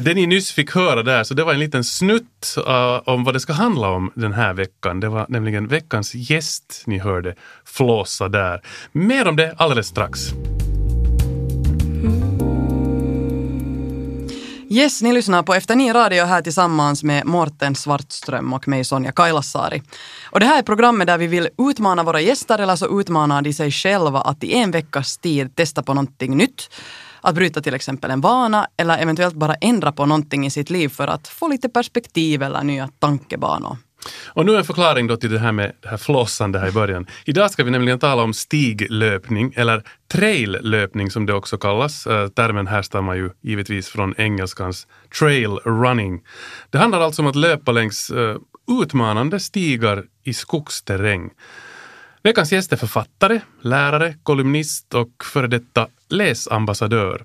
Det ni nyss fick höra där, så det var en liten snutt uh, om vad det ska handla om den här veckan. Det var nämligen veckans gäst ni hörde flåsa där. Mer om det alldeles strax. Yes, ni lyssnar på Efter Nio Radio här tillsammans med Morten Svartström och mig Sonja Kailasari. Och det här är programmet där vi vill utmana våra gäster eller så utmanar de sig själva att i en veckas tid testa på någonting nytt. Att bryta till exempel en vana eller eventuellt bara ändra på någonting i sitt liv för att få lite perspektiv eller nya tankebanor. Och nu en förklaring då till det här med det här flossande här i början. Idag ska vi nämligen tala om stiglöpning eller traillöpning som det också kallas. Äh, termen härstammar ju givetvis från engelskans trail running. Det handlar alltså om att löpa längs äh, utmanande stigar i skogsterräng. Veckans gäst är författare, lärare, kolumnist och före detta läsambassadör.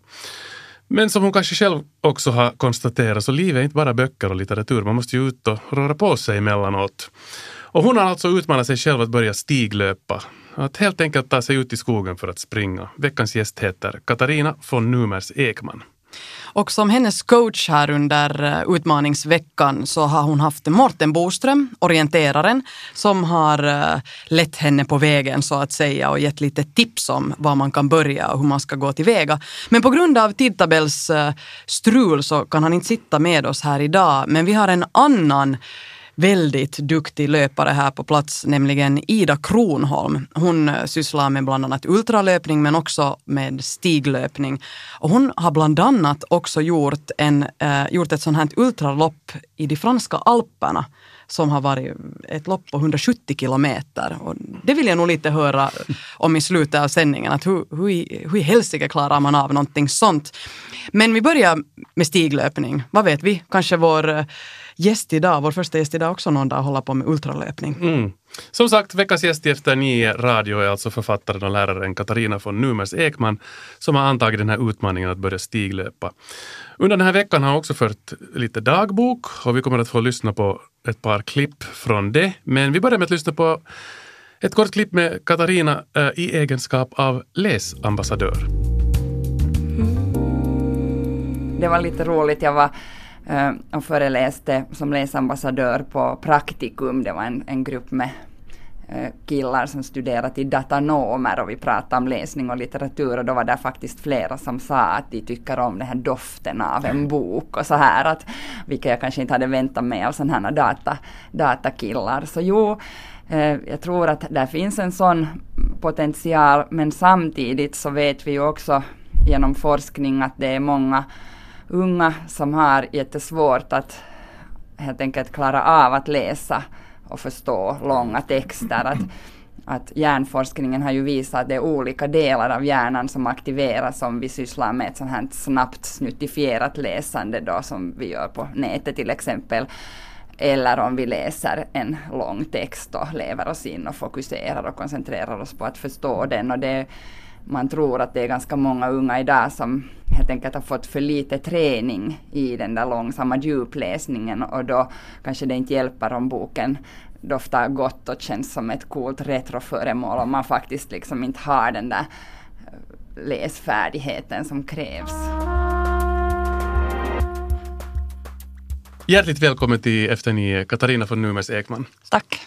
Men som hon kanske själv också har konstaterat så livet är inte bara böcker och litteratur. Man måste ju ut och röra på sig emellanåt. Och hon har alltså utmanat sig själv att börja stiglöpa. Att helt enkelt ta sig ut i skogen för att springa. Veckans gäst heter Katarina von Numers Ekman. Och som hennes coach här under eh, utmaningsveckan så har hon haft Morten Boström, orienteraren, som har eh, lett henne på vägen så att säga och gett lite tips om var man kan börja och hur man ska gå tillväga. Men på grund av tidtabellsstrul så kan han inte sitta med oss här idag. Men vi har en annan väldigt duktig löpare här på plats, nämligen Ida Kronholm. Hon eh, sysslar med bland annat ultralöpning men också med stiglöpning. Och hon har bland annat också gjort, en, eh, gjort ett sånt här ultralopp i de franska alperna som har varit eh, ett lopp på 170 kilometer. Och det vill jag nog lite höra om i slutet av sändningen. Att hur, hur, hur i helsike klarar man av någonting sånt? Men vi börjar med stiglöpning. Vad vet vi? Kanske vår eh, gäst idag, vår första gäst idag också någon dag hålla på med ultralöpning. Mm. Som sagt, veckans gäst i Efter nio radio är alltså författaren och läraren Katarina von Numers Ekman som har antagit den här utmaningen att börja stiglöpa. Under den här veckan har hon också fört lite dagbok och vi kommer att få lyssna på ett par klipp från det. Men vi börjar med att lyssna på ett kort klipp med Katarina äh, i egenskap av läsambassadör. Det var lite roligt. Jag var och föreläste som läsambassadör på Praktikum. Det var en, en grupp med äh, killar som studerat till datanomer och vi pratade om läsning och litteratur och då var det faktiskt flera som sa att de tycker om den här doften av en bok och så här att vilket jag kanske inte hade väntat mig av sådana här data, datakillar. Så jo, äh, jag tror att där finns en sån potential men samtidigt så vet vi ju också genom forskning att det är många unga som har jättesvårt att helt enkelt klara av att läsa och förstå långa texter. Att, att hjärnforskningen har ju visat att det är olika delar av hjärnan som aktiveras om vi sysslar med ett sånt här snabbt snuttifierat läsande då som vi gör på nätet till exempel. Eller om vi läser en lång text och lever oss in och fokuserar och koncentrerar oss på att förstå den. Och det, man tror att det är ganska många unga idag som helt enkelt har fått för lite träning i den där långsamma djupläsningen och då kanske det inte hjälper om boken doftar gott och känns som ett coolt retroföremål om man faktiskt liksom inte har den där eh, läsfärdigheten som krävs. Hjärtligt välkommen till Efter nio, Katarina von Numers Ekman. Tack.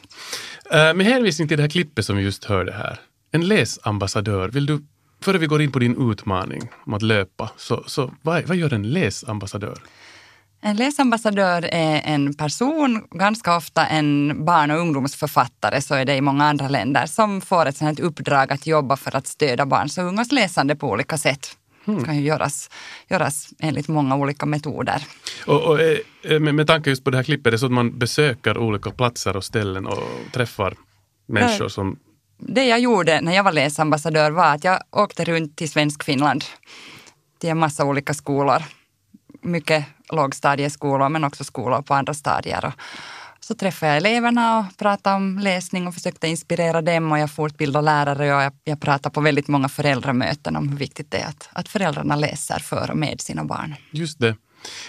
Uh, med hänvisning till det här klippet som vi just hörde här, en läsambassadör, vill du före vi går in på din utmaning om att löpa, så, så vad, vad gör en läsambassadör? En läsambassadör är en person, ganska ofta en barn och ungdomsförfattare, så är det i många andra länder, som får ett sånt uppdrag att jobba för att stödja barns och ungas läsande på olika sätt. Det hmm. kan ju göras, göras enligt många olika metoder. Och, och eh, med, med tanke just på det här klippet, är det så att man besöker olika platser och ställen och träffar människor som det jag gjorde när jag var läsambassadör var att jag åkte runt till Svensk Finland till en massa olika skolor. Mycket lågstadieskolor men också skolor på andra stadier. Så träffade jag eleverna och pratade om läsning och försökte inspirera dem och jag fortbildade lärare och jag, jag pratade på väldigt många föräldramöten om hur viktigt det är att, att föräldrarna läser för och med sina barn. Just det.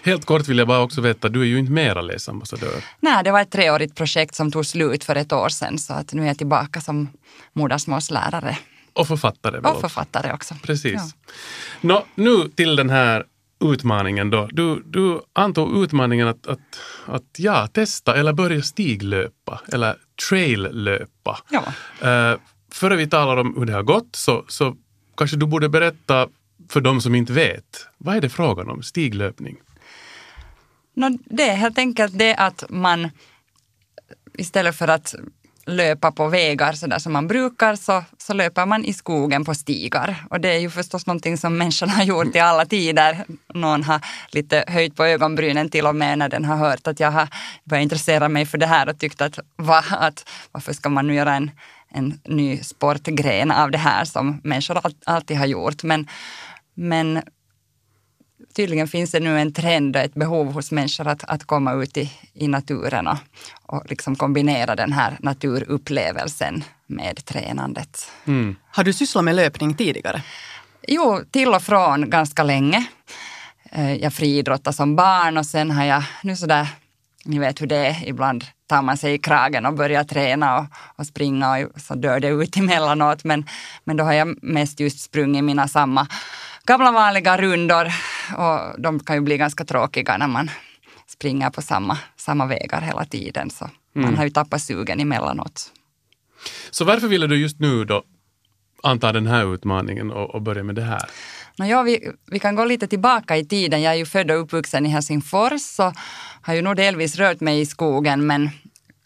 Helt kort vill jag bara också veta, du är ju inte mera läsambassadör. Nej, det var ett treårigt projekt som tog slut för ett år sedan så att nu är jag tillbaka som modersmålslärare. Och författare. Och författare också. Precis. Ja. Nå, nu till den här utmaningen då. Du, du antog utmaningen att, att, att ja, testa eller börja stiglöpa eller traillöpa. Ja. Uh, före vi talar om hur det har gått så, så kanske du borde berätta för de som inte vet. Vad är det frågan om, stiglöpning? No, det är helt enkelt det att man istället för att löpa på vägar så där som man brukar så, så löper man i skogen på stigar. Och det är ju förstås någonting som människan har gjort i alla tider. Någon har lite höjt på ögonbrynen till och med när den har hört att jag har börjat intressera mig för det här och tyckt att, va, att varför ska man nu göra en, en ny sportgren av det här som människor alltid har gjort. Men, men tydligen finns det nu en trend och ett behov hos människor att, att komma ut i, i naturen och, och liksom kombinera den här naturupplevelsen med tränandet. Mm. Har du sysslat med löpning tidigare? Jo, till och från ganska länge. Eh, jag friidrottade som barn och sen har jag nu sådär, ni vet hur det är, ibland tar man sig i kragen och börjar träna och, och springa och så dör det ut emellanåt. Men, men då har jag mest just sprungit mina samma gamla vanliga rundor och de kan ju bli ganska tråkiga när man springer på samma, samma vägar hela tiden. Så mm. man har ju tappat sugen emellanåt. Så varför ville du just nu då anta den här utmaningen och, och börja med det här? No, ja, vi, vi kan gå lite tillbaka i tiden. Jag är ju född och uppvuxen i Helsingfors och har ju nog delvis rört mig i skogen men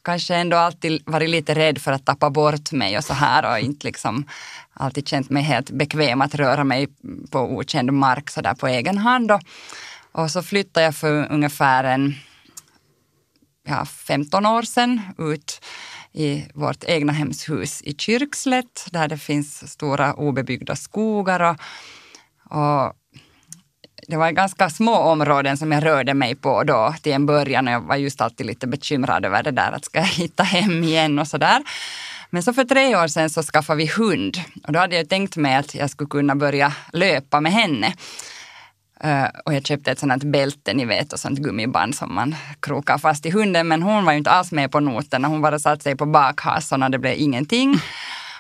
kanske ändå alltid varit lite rädd för att tappa bort mig och så här och inte liksom alltid känt mig helt bekväm att röra mig på okänd mark så där på egen hand. Och, och så flyttade jag för ungefär en ja, 15 år sedan ut i vårt egna hemshus i Kyrkslätt där det finns stora obebyggda skogar och, och det var ganska små områden som jag rörde mig på då till en början och jag var just alltid lite bekymrad över det där att ska jag hitta hem igen och sådär. Men så för tre år sedan så skaffade vi hund och då hade jag tänkt mig att jag skulle kunna börja löpa med henne. Eh, och jag köpte ett sånt här bälte, ni vet, och sånt gummiband som man krokar fast i hunden. Men hon var ju inte alls med på noterna. Hon bara satte sig på bakhasorna, det blev ingenting.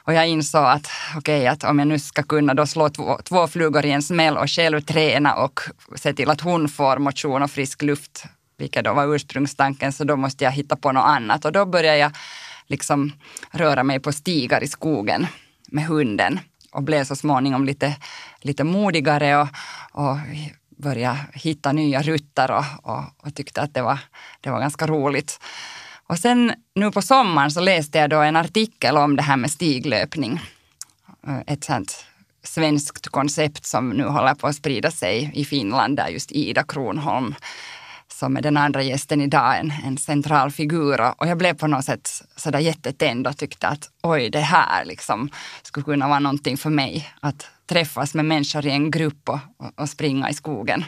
Och jag insåg att okej, okay, att om jag nu ska kunna då slå två, två flugor i en smäll och själv träna och se till att hon får motion och frisk luft, vilket då var ursprungstanken, så då måste jag hitta på något annat. Och då började jag liksom röra mig på stigar i skogen med hunden och blev så småningom lite, lite modigare och, och började hitta nya rutter och, och, och, tyckte att det var, det var ganska roligt. Och sen nu på sommaren så läste jag då en artikel om det här med stiglöpning. Eh, ett sånt svenskt koncept som nu håller på att sprida sig i Finland där just Ida Kronholm som är den andra gästen idag, en, en central figur. Och jag blev på något sätt sådär jättetänd och tyckte att oj, det här liksom skulle kunna vara någonting för mig. Att träffas med människor i en grupp och, och, och springa i skogen.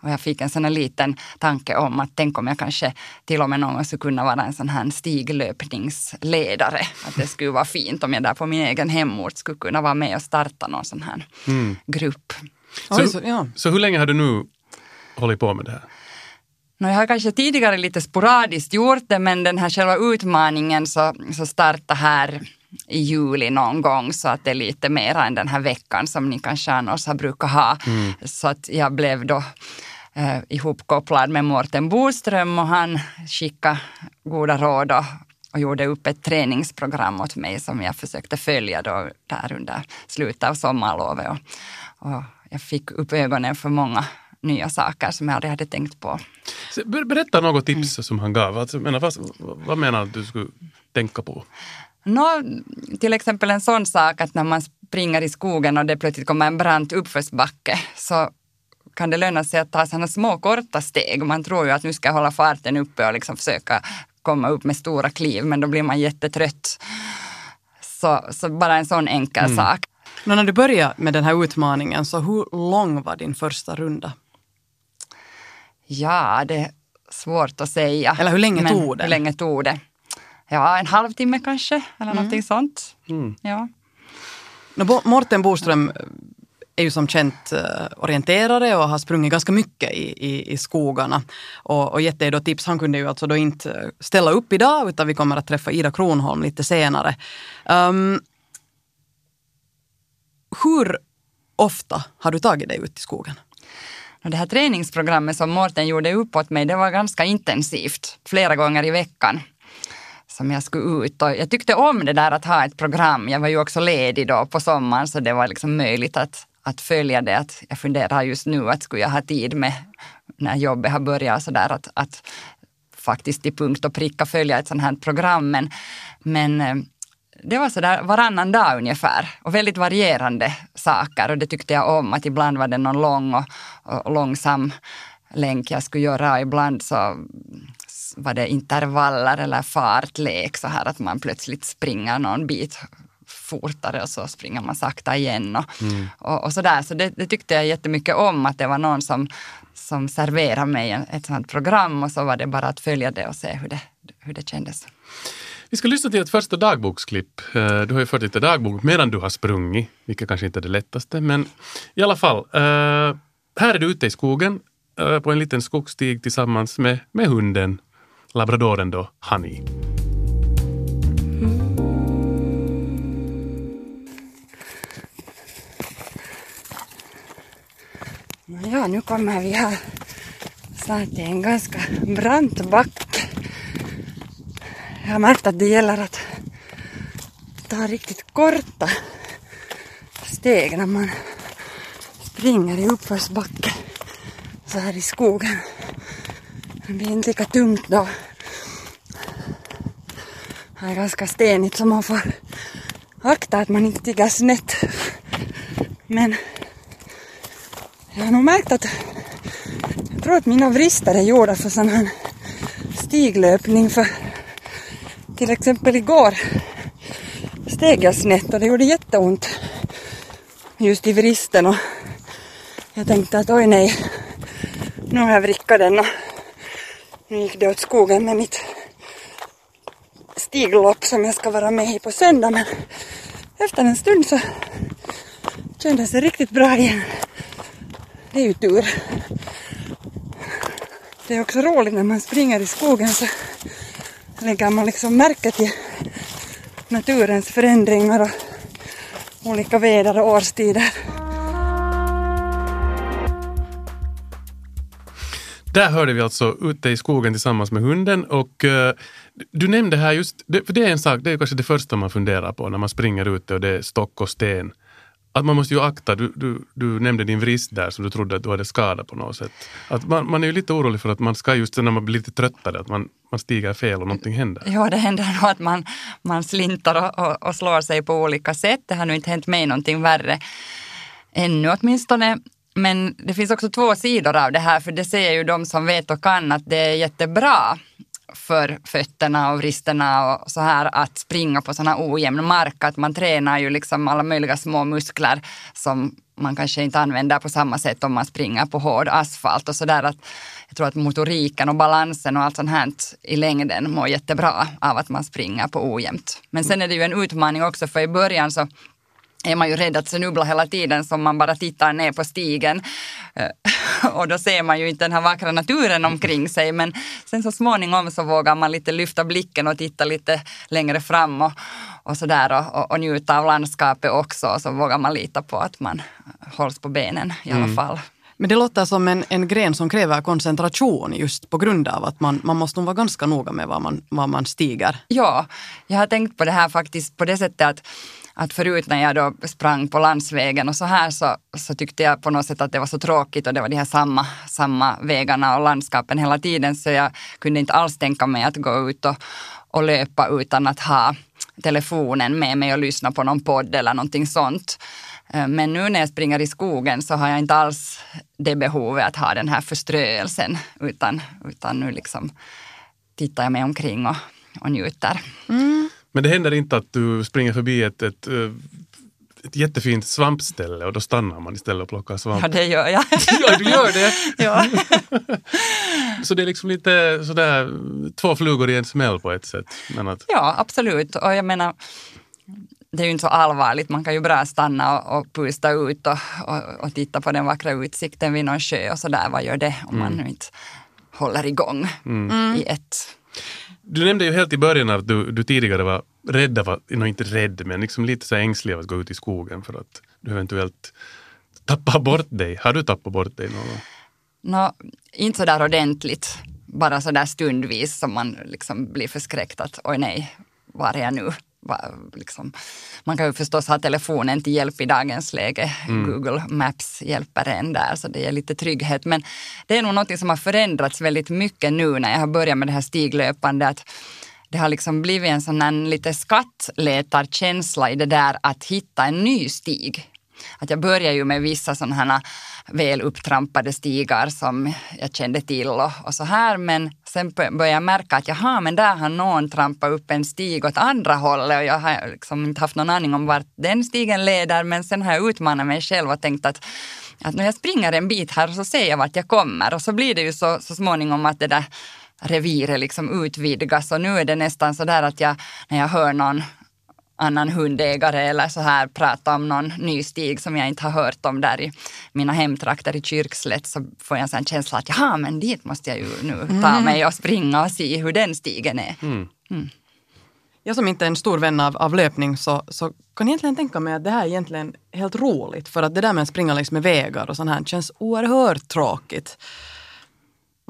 Och jag fick en sån här liten tanke om att tänk om jag kanske till och med någon gång skulle kunna vara en sån här stiglöpningsledare. Att det skulle vara fint om jag där på min egen hemort skulle kunna vara med och starta någon sån här mm. grupp. Så, så, ja. så hur länge har du nu hållit på med det här? No, jag har kanske tidigare lite sporadiskt gjort det men den här själva utmaningen så, så startade här i juli någon gång så att det är lite mer än den här veckan som ni kanske annars har brukat ha. Mm. Så att jag blev då eh, ihopkopplad med Mårten Boström och han skickade goda råd och, och gjorde upp ett träningsprogram åt mig som jag försökte följa då där under slutet av sommarlovet. Och, och jag fick upp ögonen för många nya saker som jag aldrig hade tänkt på. Berätta något tips mm. som han gav. Alltså, menar, vad, vad menar du att du skulle tänka på? No, till exempel en sån sak att när man springer i skogen och det plötsligt kommer en brant uppförsbacke så kan det löna sig att ta sådana små korta steg. Man tror ju att nu ska jag hålla farten uppe och liksom försöka komma upp med stora kliv men då blir man jättetrött. Så, så bara en sån enkel mm. sak. Men när du började med den här utmaningen, så hur lång var din första runda? Ja, det är svårt att säga. Eller hur länge tog det? Hur länge tog det? Ja, en halvtimme kanske, eller mm. någonting sånt. Mm. Ja. Morten Boström är ju som känt eh, orienterare och har sprungit ganska mycket i, i, i skogarna. Och, och gett dig då tips. Han kunde ju alltså då inte ställa upp idag utan vi kommer att träffa Ida Kronholm lite senare. Um, hur ofta har du tagit dig ut i skogen? det här träningsprogrammet som Mårten gjorde upp åt mig, det var ganska intensivt, flera gånger i veckan som jag skulle ut. Och jag tyckte om det där att ha ett program. Jag var ju också ledig då på sommaren så det var liksom möjligt att, att följa det. Att jag funderar just nu att skulle jag ha tid med när jobbet har börjat så där att, att faktiskt till punkt och pricka följa ett sånt här program. Men, men eh, det var sådär varannan dag ungefär och väldigt varierande saker och det tyckte jag om att ibland var det någon lång och, och långsam länk jag skulle göra och ibland så var det intervaller eller fartlek så här att man plötsligt springer någon bit fortare och så springer man sakta igen och, mm. och, och sådär. Så det, det, tyckte jag jättemycket om att det var någon som, som serverade mig ett sånt program och så var det bara att följa det och se hur det, hur det kändes. Vi ska lyssna till ett första dagboksklipp. Eh, du har ju fört lite dagbok medan du har sprungit, vilket kanske inte är det lättaste. Men i alla fall, eh, här är du ute i skogen eh, på en liten skogsstig tillsammans med, med hunden, labradoren då, Honey. Mm. Ja, nu kommer vi här snart till en ganska brant backe. Jag har märkt att det gäller att ta riktigt korta steg när man springer i uppförsbacke så här i skogen. Det blir inte lika tungt då. Det är ganska stenigt så man får akta att man inte tiggar snett. Men jag har nog märkt att jag tror att mina vrister är gjorda för sån här stiglöpning för till exempel igår steg jag snett och det gjorde jätteont just i vristen och jag tänkte att oj nej, nu har jag vrickat den och nu gick det åt skogen med mitt stiglopp som jag ska vara med i på söndag men efter en stund så kändes det riktigt bra igen. Det är ju tur. Det är också roligt när man springer i skogen så lägger man liksom märke till naturens förändringar och olika väder och årstider. Där hörde vi alltså ute i skogen tillsammans med hunden och uh, du nämnde här just, för det är en sak, det är kanske det första man funderar på när man springer ute och det är stock och sten att man måste ju akta, du, du, du nämnde din vrist där som du trodde att du hade skadat på något sätt. Att man, man är ju lite orolig för att man ska just när man blir lite tröttare, att man, man stiger fel och någonting händer. Ja, det händer nog att man, man slintar och, och, och slår sig på olika sätt. Det har nu inte hänt mig någonting värre ännu åtminstone. Men det finns också två sidor av det här, för det säger ju de som vet och kan att det är jättebra för fötterna och vristerna och så här att springa på sådana ojämn mark. Att man tränar ju liksom alla möjliga små muskler som man kanske inte använder på samma sätt om man springer på hård asfalt och sådär. Jag tror att motoriken och balansen och allt sånt här i längden mår jättebra av att man springer på ojämnt. Men sen är det ju en utmaning också för i början så är man ju rädd att snubbla hela tiden som man bara tittar ner på stigen. Eh, och då ser man ju inte den här vackra naturen omkring sig men sen så småningom så vågar man lite lyfta blicken och titta lite längre fram och, och sådär och, och, njuta av landskapet också och så vågar man lita på att man hålls på benen i alla mm. fall. Men det låter som en, en gren som kräver koncentration just på grund av att man, man måste vara ganska noga med vad man, vad man stiger. Ja, jag har tänkt på det här faktiskt på det sättet att att förut när jag då sprang på landsvägen och så här så, så tyckte jag på något sätt att det var så tråkigt och det var de här samma, samma vägarna och landskapen hela tiden så jag kunde inte alls tänka mig att gå ut och, och löpa utan att ha telefonen med mig och lyssna på någon podd eller någonting sånt. Eh, men nu när jag springer i skogen så har jag inte alls det behovet att ha den här förströelsen utan, utan nu liksom tittar jag mig omkring och, och njuter. Mm. Men det händer inte att du springer förbi ett, ett, eh, ett jättefint svampställe och då stannar man istället och plockar svamp? Ja, det gör jag. ja, du gör det? ja. så det är liksom lite sådär två flugor i en smäll på ett sätt? Men att... Ja, absolut. Och jag menar, det är ju inte så allvarligt. Man kan ju bra stanna och, och pusta ut och, och, och, titta på den vackra utsikten vid någon sjö och sådär. Vad gör det om mm. man nu inte håller igång mm. i ett du nämnde ju helt i början att du, du tidigare var rädd, av, no, inte rädd, men liksom lite så ängslig av att gå ut i skogen för att du eventuellt tappar bort dig. Har du tappat bort dig någon gång? Nå, inte så där ordentligt, bara så där stundvis som man liksom blir förskräckt att oj nej, var är jag nu? Liksom, man kan ju förstås ha telefonen till hjälp i dagens läge. Mm. Google Maps hjälper en där, så det ger lite trygghet. Men det är nog något som har förändrats väldigt mycket nu när jag har börjat med det här stiglöpande. Att det har liksom blivit en sån här lite skattletarkänsla i det där att hitta en ny stig. Att jag började ju med vissa sådana här väl upptrampade stigar som jag kände till och, och, så här. Men sen började jag märka att jaha, men där har någon trampat upp en stig åt andra hållet och jag har liksom inte haft någon aning om vart den stigen leder. Men sen har jag utmanat mig själv och tänkt att att när jag springer en bit här så ser jag vart jag kommer och så blir det ju så, så småningom att det där reviret liksom utvidgas och nu är det nästan så där att jag när jag hör någon annan hundägare eller så här prata om någon ny stig som jag inte har hört om där i mina hemtrakter i Kyrkslätt så får jag en känsla att jaha, men dit måste jag ju nu ta mm. mig och springa och se hur den stigen är. Mm. Mm. Jag som inte är en stor vän av, av löpning så, så kan egentligen tänka mig att det här är egentligen helt roligt för att det där med att springa längs med vägar och sånt här känns oerhört tråkigt.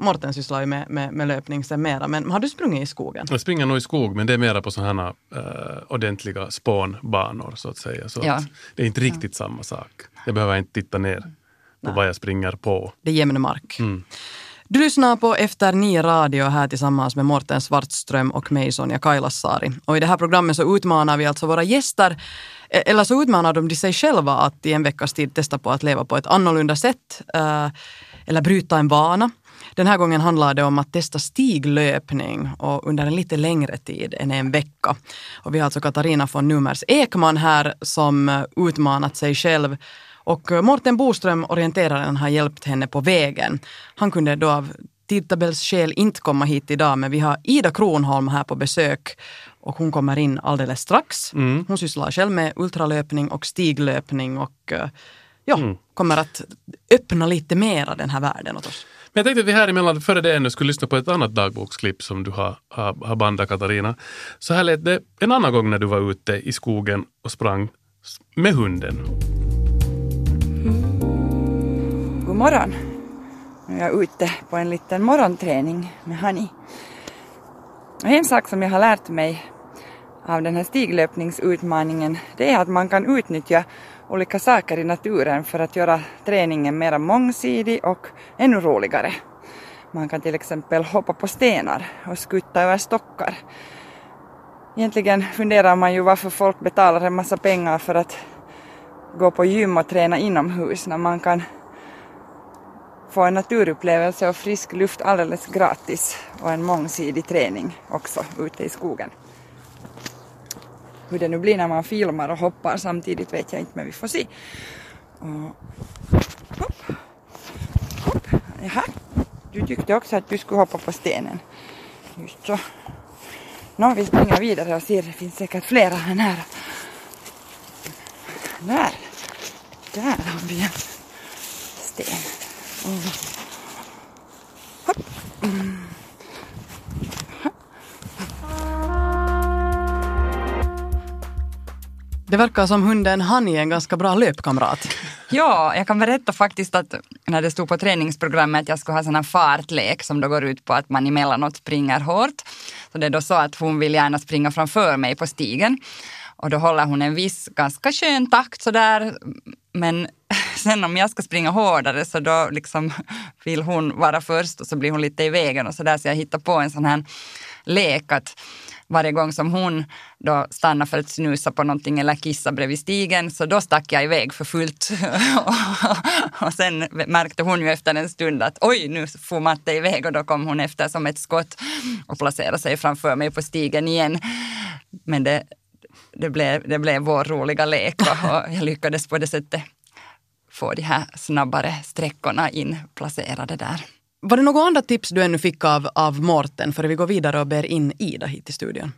Morten sysslar ju med, med, med löpning sen mera, men har du sprungit i skogen? Jag springer nog i skog, men det är mera på sådana uh, ordentliga spånbanor så att säga. Så ja. att det är inte riktigt ja. samma sak. Jag behöver inte titta ner på Nej. vad jag springer på. Det är jämn mark. Mm. Du lyssnar på Efter nio radio här tillsammans med Morten Svartström och mig Sonja Kailasari. Och i det här programmet så utmanar vi alltså våra gäster e- eller så utmanar de sig själva att i en veckas tid testa på att leva på ett annorlunda sätt. Uh, eller bryta en vana. Den här gången handlar det om att testa stiglöpning och under en lite längre tid än en vecka. Och vi har alltså Katarina von Numers Ekman här som utmanat sig själv och Morten Boström, orienteraren, har hjälpt henne på vägen. Han kunde då av tidtabellsskäl inte komma hit idag men vi har Ida Kronholm här på besök och hon kommer in alldeles strax. Mm. Hon sysslar själv med ultralöpning och stiglöpning och eh, ja, mm. kommer att öppna lite mera den här världen åt oss. Men jag tänkte att vi här emellan, före det ännu, skulle lyssna på ett annat dagboksklipp som du har, har, har bandat Katarina. Så här lät det en annan gång när du var ute i skogen och sprang med hunden. Mm. God morgon. Nu är jag ute på en liten morgonträning med Hani. En sak som jag har lärt mig av den här stiglöpningsutmaningen det är att man kan utnyttja olika saker i naturen för att göra träningen mer mångsidig och ännu roligare. Man kan till exempel hoppa på stenar och skutta över stockar. Egentligen funderar man ju varför folk betalar en massa pengar för att gå på gym och träna inomhus när man kan få en naturupplevelse och frisk luft alldeles gratis och en mångsidig träning också ute i skogen. Hur det nu blir när man filmar och hoppar samtidigt vet jag inte, men vi får se. Och, hopp, hopp. Jaha, du tyckte också att du skulle hoppa på stenen. Just så. Nå, vi springer vidare och ser, det finns säkert flera här nära. Där, där har vi en sten. Mm. Hopp. Det verkar som hunden Honey är en ganska bra löpkamrat. Ja, jag kan berätta faktiskt att när det stod på träningsprogrammet att jag skulle ha sån här fartlek som då går ut på att man emellanåt springer hårt. Så det är då så att hon vill gärna springa framför mig på stigen. Och då håller hon en viss ganska skön takt sådär. Men sen om jag ska springa hårdare så då liksom vill hon vara först och så blir hon lite i vägen och sådär. Så jag hittar på en sån här lek att varje gång som hon då stannade för att snusa på någonting eller kissa bredvid stigen, så då stack jag iväg för fullt. och sen märkte hon ju efter en stund att oj, nu får Matte iväg och då kom hon efter som ett skott och placerade sig framför mig på stigen igen. Men det, det, blev, det blev vår roliga lek och jag lyckades på det sättet få de här snabbare sträckorna inplacerade där. Var det några andra tips du ännu fick av, av Morten före vi går vidare och ber in Ida hit till studion?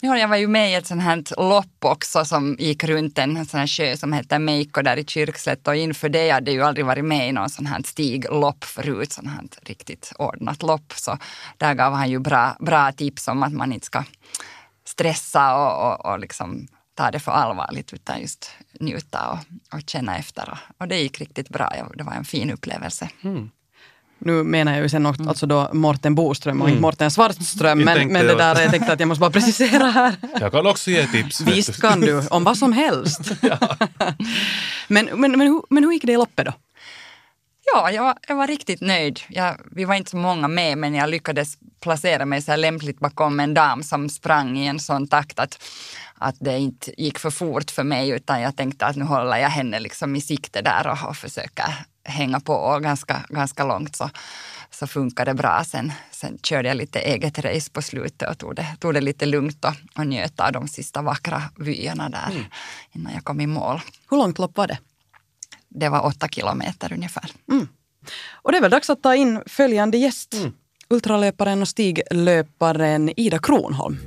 Ja, jag var ju med i ett sånt här lopp också som gick runt en sån här sjö som heter Meiko där i Kyrkslätt och inför det hade jag ju aldrig varit med i någon sån här stiglopp förut, sån här riktigt ordnat lopp. Så där gav han ju bra, bra tips om att man inte ska stressa och, och, och liksom ta det för allvarligt utan just njuta och, och känna efter. Och, och det gick riktigt bra. Det var en fin upplevelse. Mm. Nu menar jag ju sen också, mm. alltså då Morten Boström och mm. inte Morten Svartström, men, men det där, jag tänkte att jag måste bara precisera här. Jag kan också ge tips. Visst kan du, om vad som helst. men, men, men, hur, men hur gick det i loppet då? Ja, jag var, jag var riktigt nöjd. Jag, vi var inte så många med, men jag lyckades placera mig så lämpligt bakom en dam som sprang i en sån takt att, att det inte gick för fort för mig, utan jag tänkte att nu håller jag henne liksom i sikte där och, och försöker hänga på och ganska, ganska långt så, så funkar det bra. Sen, sen körde jag lite eget race på slutet och tog det, tog det lite lugnt och, och njöt av de sista vackra vyerna där mm. innan jag kom i mål. Hur långt lopp var det? Det var åtta kilometer ungefär. Mm. Och det är väl dags att ta in följande gäst. Mm. Ultralöparen och stiglöparen Ida Kronholm.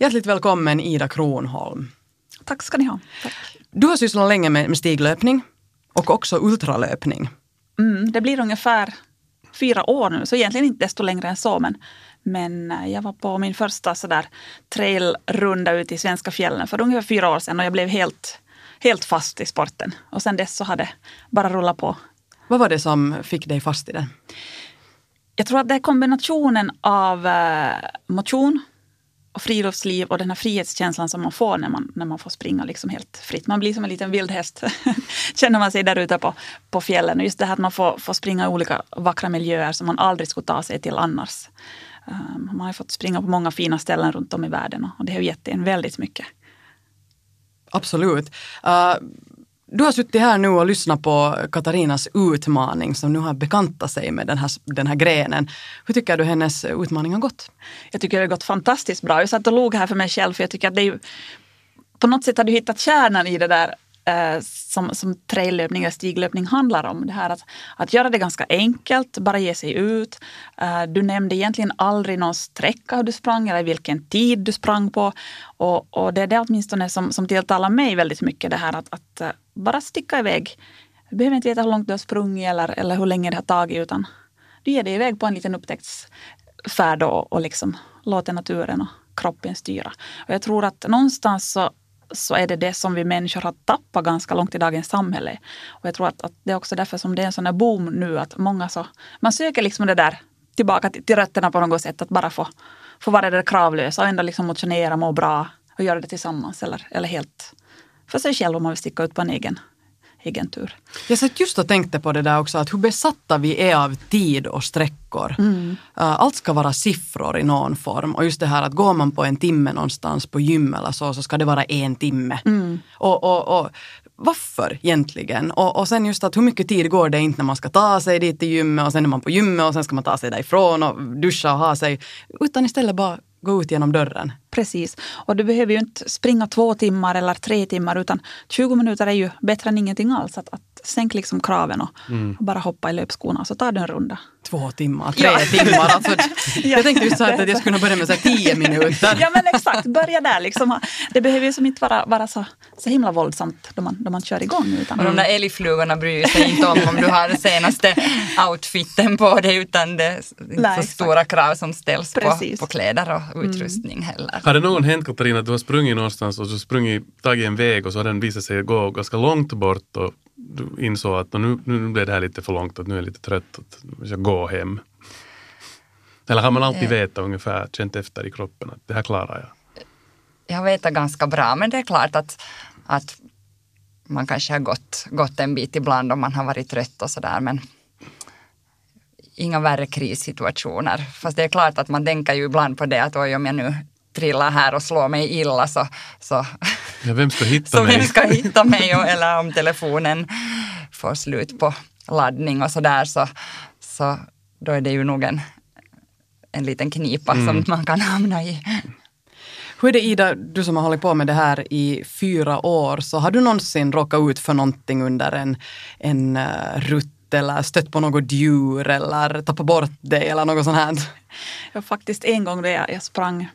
Hjärtligt välkommen Ida Kronholm. Tack ska ni ha. Tack. Du har sysslat länge med, med stiglöpning och också ultralöpning. Mm, det blir ungefär fyra år nu, så egentligen inte desto längre än så. Men, men eh, jag var på min första sådär trailrunda ute i svenska fjällen för ungefär fyra år sedan och jag blev helt, helt fast i sporten. Och sen dess så har det bara rullat på. Vad var det som fick dig fast i den? Jag tror att det är kombinationen av eh, motion, och friluftsliv och den här frihetskänslan som man får när man, när man får springa liksom helt fritt. Man blir som en liten vildhäst, känner man sig där ute på, på fjällen. Och just det här att man får, får springa i olika vackra miljöer som man aldrig skulle ta sig till annars. Um, man har fått springa på många fina ställen runt om i världen och det har gett en väldigt mycket. Absolut. Uh, du har suttit här nu och lyssnat på Katarinas utmaning som nu har bekantat sig med den här, den här grenen. Hur tycker du hennes utmaning har gått? Jag tycker det har gått fantastiskt bra. Jag satt och log här för mig själv för jag tycker att det är ju, på något sätt har du hittat kärnan i det där eh, som, som traillöpning eller stiglöpning handlar om. Det här att, att göra det ganska enkelt, bara ge sig ut. Eh, du nämnde egentligen aldrig någon sträcka hur du sprang eller vilken tid du sprang på. Och, och det är det åtminstone som, som tilltalar mig väldigt mycket, det här att, att eh, bara sticka iväg. Du behöver inte veta hur långt du har sprungit eller, eller hur länge det har tagit utan du ger dig iväg på en liten upptäcktsfärd och, och liksom låter naturen och kroppen styra. Och jag tror att någonstans så så är det det som vi människor har tappat ganska långt i dagens samhälle. Och jag tror att, att det är också därför som det är en sån här boom nu att många så, man söker liksom det där tillbaka till, till rötterna på något sätt, att bara få, få vara det där kravlösa och ändå liksom motionera, må bra och göra det tillsammans eller, eller helt för sig själv om man vill sticka ut på en egen egen tur. Jag satt just och tänkte på det där också, att hur besatta vi är av tid och sträckor. Mm. Uh, allt ska vara siffror i någon form och just det här att går man på en timme någonstans på gym eller så, så ska det vara en timme. Mm. Och, och, och varför egentligen? Och, och sen just att hur mycket tid går det inte när man ska ta sig dit till gymmet och sen är man på gymmet och sen ska man ta sig därifrån och duscha och ha sig. Utan istället bara gå ut genom dörren. Precis. Och du behöver ju inte springa två timmar eller tre timmar utan 20 minuter är ju bättre än ingenting alls. Att, att sänk liksom kraven och, mm. och bara hoppa i löpskorna så tar du en runda. Två timmar, tre ja. timmar. Alltså, jag tänkte just så att jag skulle börja med så här tio minuter. ja men exakt, börja där. Liksom. Det behöver ju som inte vara, vara så, så himla våldsamt då man, då man kör igång. Utan... Och de där älgflugorna bryr sig inte om om du har den senaste outfiten på dig utan det är inte så stora krav som ställs på, på kläder och mm. utrustning mm. heller. Har det någon hänt Katarina att du har sprungit någonstans och så sprungit, tagit en väg och så har den visat sig gå ganska långt bort och du insåg att nu, nu blev det här lite för långt, att nu är jag lite trött, att jag ska gå hem? Eller har man alltid vetat ungefär, känt efter i kroppen att det här klarar jag? Jag vet ganska bra, men det är klart att, att man kanske har gått, gått en bit ibland om man har varit trött och sådär, men inga värre krissituationer. Fast det är klart att man tänker ju ibland på det att oj, om jag nu trillar här och slår mig illa så, så, ja, vem ska hitta så mig? vem ska hitta mig? Och, eller om telefonen får slut på laddning och sådär så, så då är det ju nog en, en liten knipa mm. som man kan hamna i. Hur är det Ida, du som har hållit på med det här i fyra år, så har du någonsin råkat ut för någonting under en, en uh, rutt eller stött på något djur eller tappat bort dig eller något sånt här? Ja, faktiskt en gång jag, jag sprang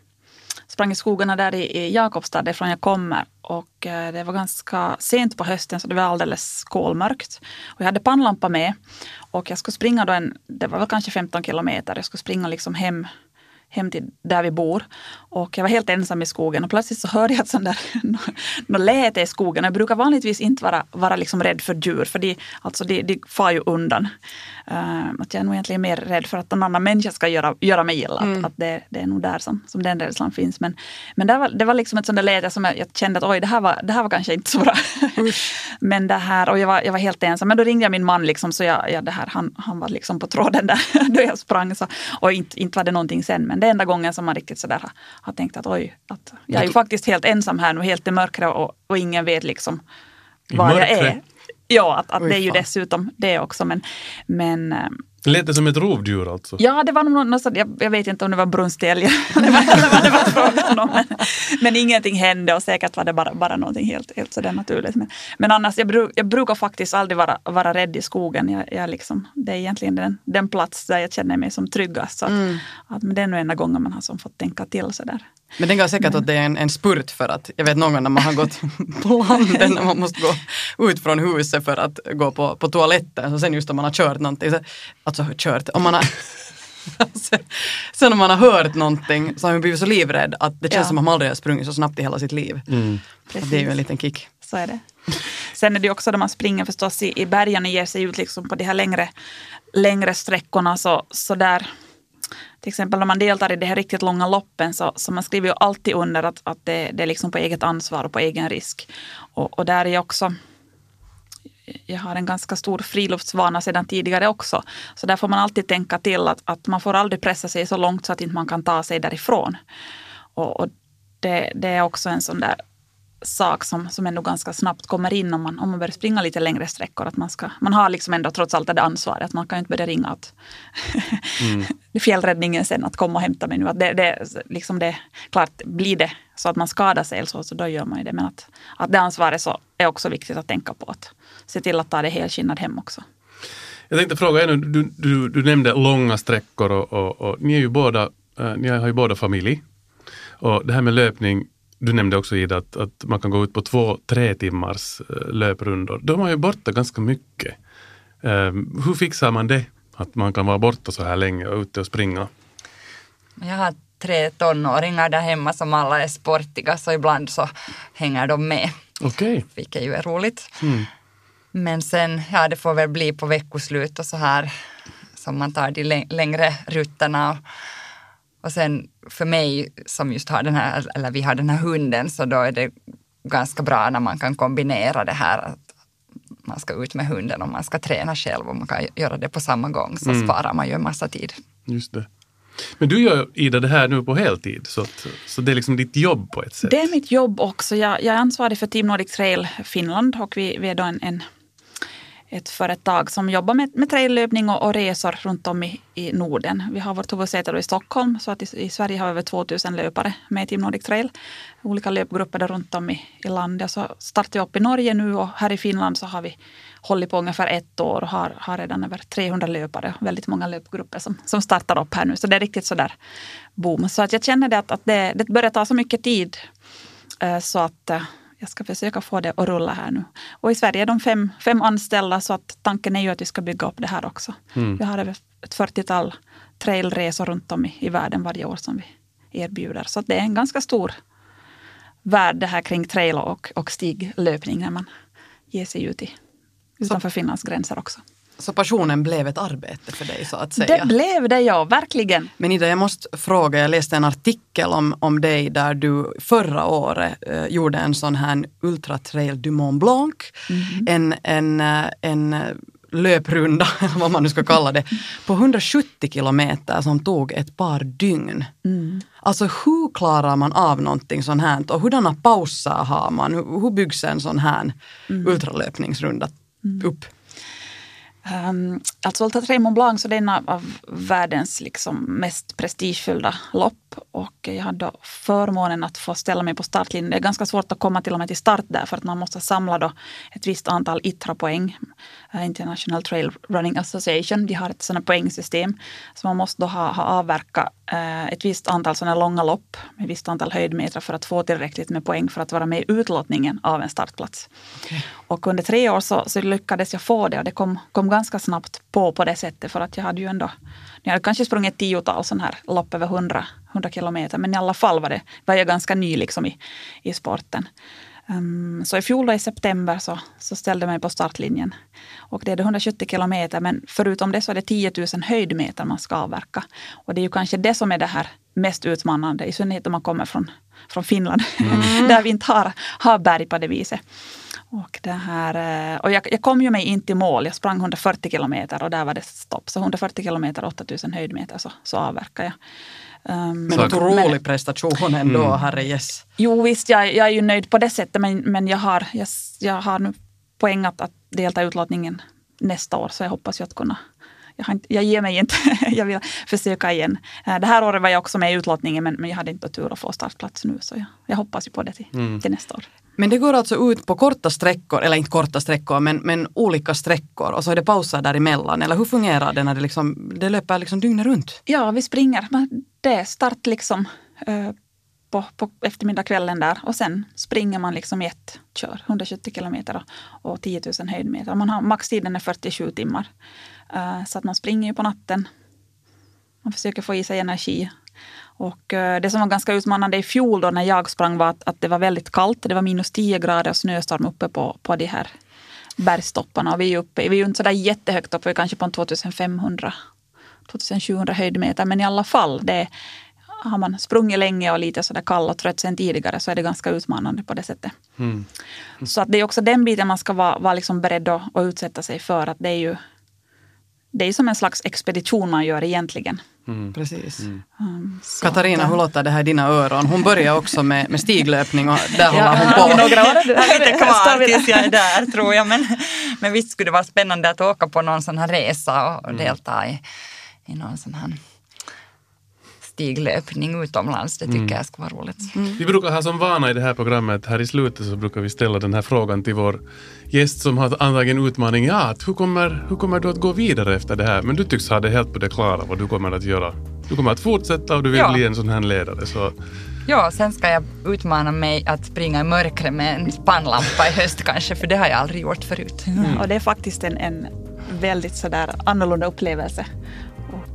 sprang i skogarna där i, i Jakobstad, därifrån jag kommer. Och eh, det var ganska sent på hösten så det var alldeles kolmörkt. Och jag hade pannlampa med och jag skulle springa då en, det var väl kanske 15 kilometer, jag skulle springa liksom hem hem till där vi bor. Och jag var helt ensam i skogen och plötsligt så hörde jag ett sånt där något läte i skogen. Jag brukar vanligtvis inte vara, vara liksom rädd för djur för de, alltså de, de far ju undan. Uh, att jag är nog egentligen mer rädd för att någon annan människa ska göra, göra mig illa. Mm. Att, att det, det, är nog där som, som den rädslan finns. Men, men det, var, det var liksom ett sånt där läte som jag, jag, kände att oj, det här var, det här var kanske inte så bra. men det här, och jag var, jag var helt ensam. Men då ringde jag min man, liksom, så jag, jag, det här, han, han var liksom på tråden där då jag sprang. Så, och inte, inte var det någonting sen. Men det är enda gången som man riktigt sådär har, har tänkt att oj, att jag är ju faktiskt helt ensam här nu, helt i mörkret och, och ingen vet liksom var jag är. Ja, att, att det är ju dessutom det också. Men, men ehm, Lät det som ett rovdjur alltså? Ja, det var nog något jag, jag vet inte om det var brunstälg eller vad det var frågan om. Men, men ingenting hände och säkert var det bara, bara någonting helt, helt sådär naturligt. Men, men annars, jag, bruk, jag brukar faktiskt aldrig vara, vara rädd i skogen. Jag, jag liksom, det är egentligen den, den plats där jag känner mig som tryggast. Så att, mm. att, men det är nog enda gången man har som fått tänka till sådär. Men är ganska säkert men. att det är en, en spurt för att, jag vet någon gång när man har gått på landet när man måste gå ut från huset för att gå på, på toaletten. Så sen just om man har kört någonting, så, alltså kört, om man har Sen om man har hört någonting så har man blivit så livrädd att det känns ja. som att man aldrig har sprungit så snabbt i hela sitt liv. Mm. Det är ju en liten kick. Så är det. Sen är det också när man springer förstås i, i bergen och ger sig ut liksom på de här längre, längre sträckorna så, så där till exempel när man deltar i de här riktigt långa loppen så, så man skriver ju alltid under att, att det, det är liksom på eget ansvar och på egen risk. Och, och där är jag också jag har en ganska stor friluftsvana sedan tidigare också. Så där får man alltid tänka till att, att man får aldrig pressa sig så långt så att inte man kan ta sig därifrån. Och, och det, det, är också en sån där sak som, som ändå ganska snabbt kommer in om man, om man börjar springa lite längre sträckor. Att man, ska, man har liksom ändå trots allt det ansvaret. Att man kan inte börja ringa åt mm. fjällräddningen sen att komma och hämta mig nu. Att det, det, liksom det, klart, blir det så att man skadar sig så, så då gör man ju det. Men att, att det ansvaret så är också viktigt att tänka på. Att se till att ta det helskinnad hem också. Jag tänkte fråga ännu, du, du, du nämnde långa sträckor och, och, och, ni, är ju båda, äh, ni har ju båda familj. Och det här med löpning du nämnde också Ida att, att man kan gå ut på två, tre timmars uh, löprundor. Då är man ju borta ganska mycket. Uh, hur fixar man det? Att man kan vara borta så här länge och ute och springa? Jag har tre tonåringar där hemma som alla är sportiga så ibland så hänger de med. Okej. Okay. Vilket ju är roligt. Mm. Men sen, ja det får väl bli på veckoslut och så här som man tar de längre rutterna. Och, och sen för mig som just har den här, eller vi har den här hunden, så då är det ganska bra när man kan kombinera det här att man ska ut med hunden och man ska träna själv och man kan göra det på samma gång så mm. sparar man ju en massa tid. Just det. Men du gör Ida det här nu på heltid, så, att, så det är liksom ditt jobb på ett sätt? Det är mitt jobb också. Jag, jag är ansvarig för Team Nordic Trail Finland och vi, vi är då en, en ett företag som jobbar med, med traillöpning och, och resor runt om i, i Norden. Vi har vårt huvudsäte i Stockholm så att i, i, Sverige har vi över 2000 löpare med i Team Nordic Trail. Olika löpgrupper där runt om i, i landet. Så startar vi upp i Norge nu och här i Finland så har vi hållit på ungefär ett år och har, har redan över 300 löpare. Väldigt många löpgrupper som, som startar upp här nu. Så det är riktigt sådär boom. Så att jag känner det att, att det, det börjar ta så mycket tid eh, så att eh, jag ska försöka få det att rulla här nu. Och i Sverige är de fem, fem anställda så att tanken är ju att vi ska bygga upp det här också. Mm. Vi har över ett 40-tal trailresor runt om i, i världen varje år som vi erbjuder. Så det är en ganska stor värld det här kring trail och, och stiglöpning när man ger sig ut i, utanför Finlands gränser också. Så passionen blev ett arbete för dig så att säga? Det blev det ja, verkligen. Men Ida, jag måste fråga, jag läste en artikel om, om dig där du förra året eh, gjorde en sån här Ultra Trail du Mont Blanc. Mm. En, en, eh, en eh, löprunda, vad man nu ska kalla det, på 170 kilometer som tog ett par dygn. Mm. Alltså hur klarar man av någonting sånt här och hurdana pauser har man? Hur, hur byggs en sån här mm. ultralöpningsrunda mm. upp? Um, alltså Volta Tre Mont Blanc så det är en av världens liksom mest prestigefyllda lopp. Och jag hade förmånen att få ställa mig på startlinjen. Det är ganska svårt att komma till och med till start där för att man måste samla då ett visst antal ITRA-poäng. Eh, International Trail Running Association, de har ett sådant poängsystem. Så man måste då ha, ha avverkat ett visst antal sådana långa lopp med ett visst antal höjdmeter för att få tillräckligt med poäng för att vara med i utlottningen av en startplats. Okay. Och under tre år så, så, lyckades jag få det och det kom, kom ganska snabbt på på det sättet för att jag hade ju ändå jag hade kanske sprungit tiotal sådana här lopp över 100, 100 kilometer men i alla fall var, det, var jag ganska ny liksom i, i sporten. Um, så i fjol då, i september så, så ställde jag mig på startlinjen. Och det är 170 kilometer men förutom det så är det 10 000 höjdmeter man ska avverka. Och det är ju kanske det som är det här mest utmanande, i synnerhet om man kommer från, från Finland, mm. där vi inte har, har berg på det viset. Och, det här, eh, och jag, jag, kom ju mig in till mål. Jag sprang 140 kilometer och där var det stopp. Så 140 kilometer, 8000 höjdmeter så, så avverkade jag. Um, men otrolig men, prestation ändå, mm. herre yes. Jo visst, jag, jag är ju nöjd på det sättet men, men jag, har, jag, jag har nu poäng att, att delta i utlottningen nästa år så jag hoppas ju att kunna jag, har inte, jag ger mig inte, jag vill försöka igen. Eh, det här året var jag också med i utlottningen men, men jag hade inte tur att få startplats nu så jag, jag hoppas ju på det till, mm. till nästa år. Men det går alltså ut på korta sträckor, eller inte korta sträckor, men, men olika sträckor och så är det pauser däremellan. Eller hur fungerar det när det, liksom, det löper liksom dygnet runt? Ja, vi springer. Det är start liksom eh, på, på eftermiddagskvällen där och sen springer man liksom i ett kör, 170 kilometer och 10 000 höjdmeter. Man har, maxtiden är 47 timmar. Eh, så att man springer ju på natten. Man försöker få i sig energi och eh, det som var ganska utmanande i fjol då när jag sprang var att, att det var väldigt kallt. Det var minus 10 grader och snöstorm uppe på, på de här bergstopparna. Och vi är uppe, vi är ju inte sådär jättehögt upp, vi är kanske på 2500 2700 höjdmeter. Men i alla fall, det, har man sprungit länge och lite sådär kall och trött sen tidigare så är det ganska utmanande på det sättet. Mm. Mm. Så att det är också den biten man ska vara, vara liksom beredd att, att utsätta sig för. Att det är ju det är som en slags expedition man gör egentligen. Mm. Precis. Mm. Um, Katarina, hur låter det här i dina öron? Hon börjar också med, med stiglöpning och där håller hon på. Några år lite kvar tills jag är där tror jag. Men, men visst skulle det vara spännande att åka på någon sån här resa och, och mm. delta i, i någon sån här stiglöpning utomlands. Det tycker mm. jag skulle vara roligt. Mm. Vi brukar ha som vana i det här programmet, här i slutet så brukar vi ställa den här frågan till vår gäst som har antagit en utmaning. Ja, hur, kommer, hur kommer du att gå vidare efter det här? Men du tycks ha det helt på det klara vad du kommer att göra. Du kommer att fortsätta och du vill ja. bli en sån här ledare. Så. Ja, sen ska jag utmana mig att springa i mörkret med en spannlampa i höst kanske, för det har jag aldrig gjort förut. Mm. Och det är faktiskt en, en väldigt sådär annorlunda upplevelse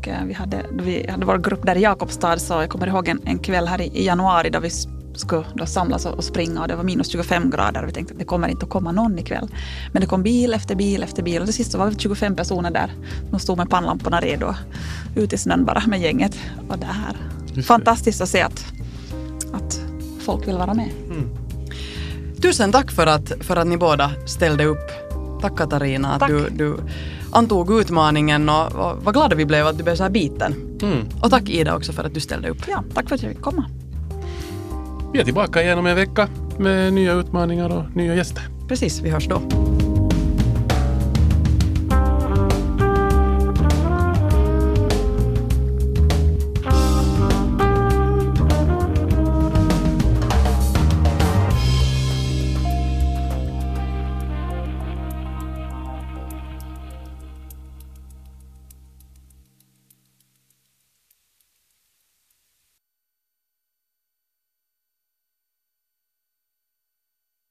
och eh, vi hade, vi hade vår grupp där i Jakobstad, så jag kommer ihåg en, en kväll här i, i januari då vi skulle då samlas och springa och det var minus 25 grader och vi tänkte att det kommer inte att komma någon ikväll. Men det kom bil efter bil efter bil och till sist var vi 25 personer där. De stod med pannlamporna redo ut i snön bara med gänget. Och det här. Fantastiskt att se att, att folk vill vara med. Mm. Tusen tack för att, för att ni båda ställde upp. Tack Katarina tack. du, du antog utmaningen och, och vad glada vi blev att du blev så här biten. Mm. Och tack Ida också för att du ställde upp. Ja, tack för att jag fick komma. Vi är tillbaka igen om en vecka med nya utmaningar och nya gäster. Precis, vi hörs då.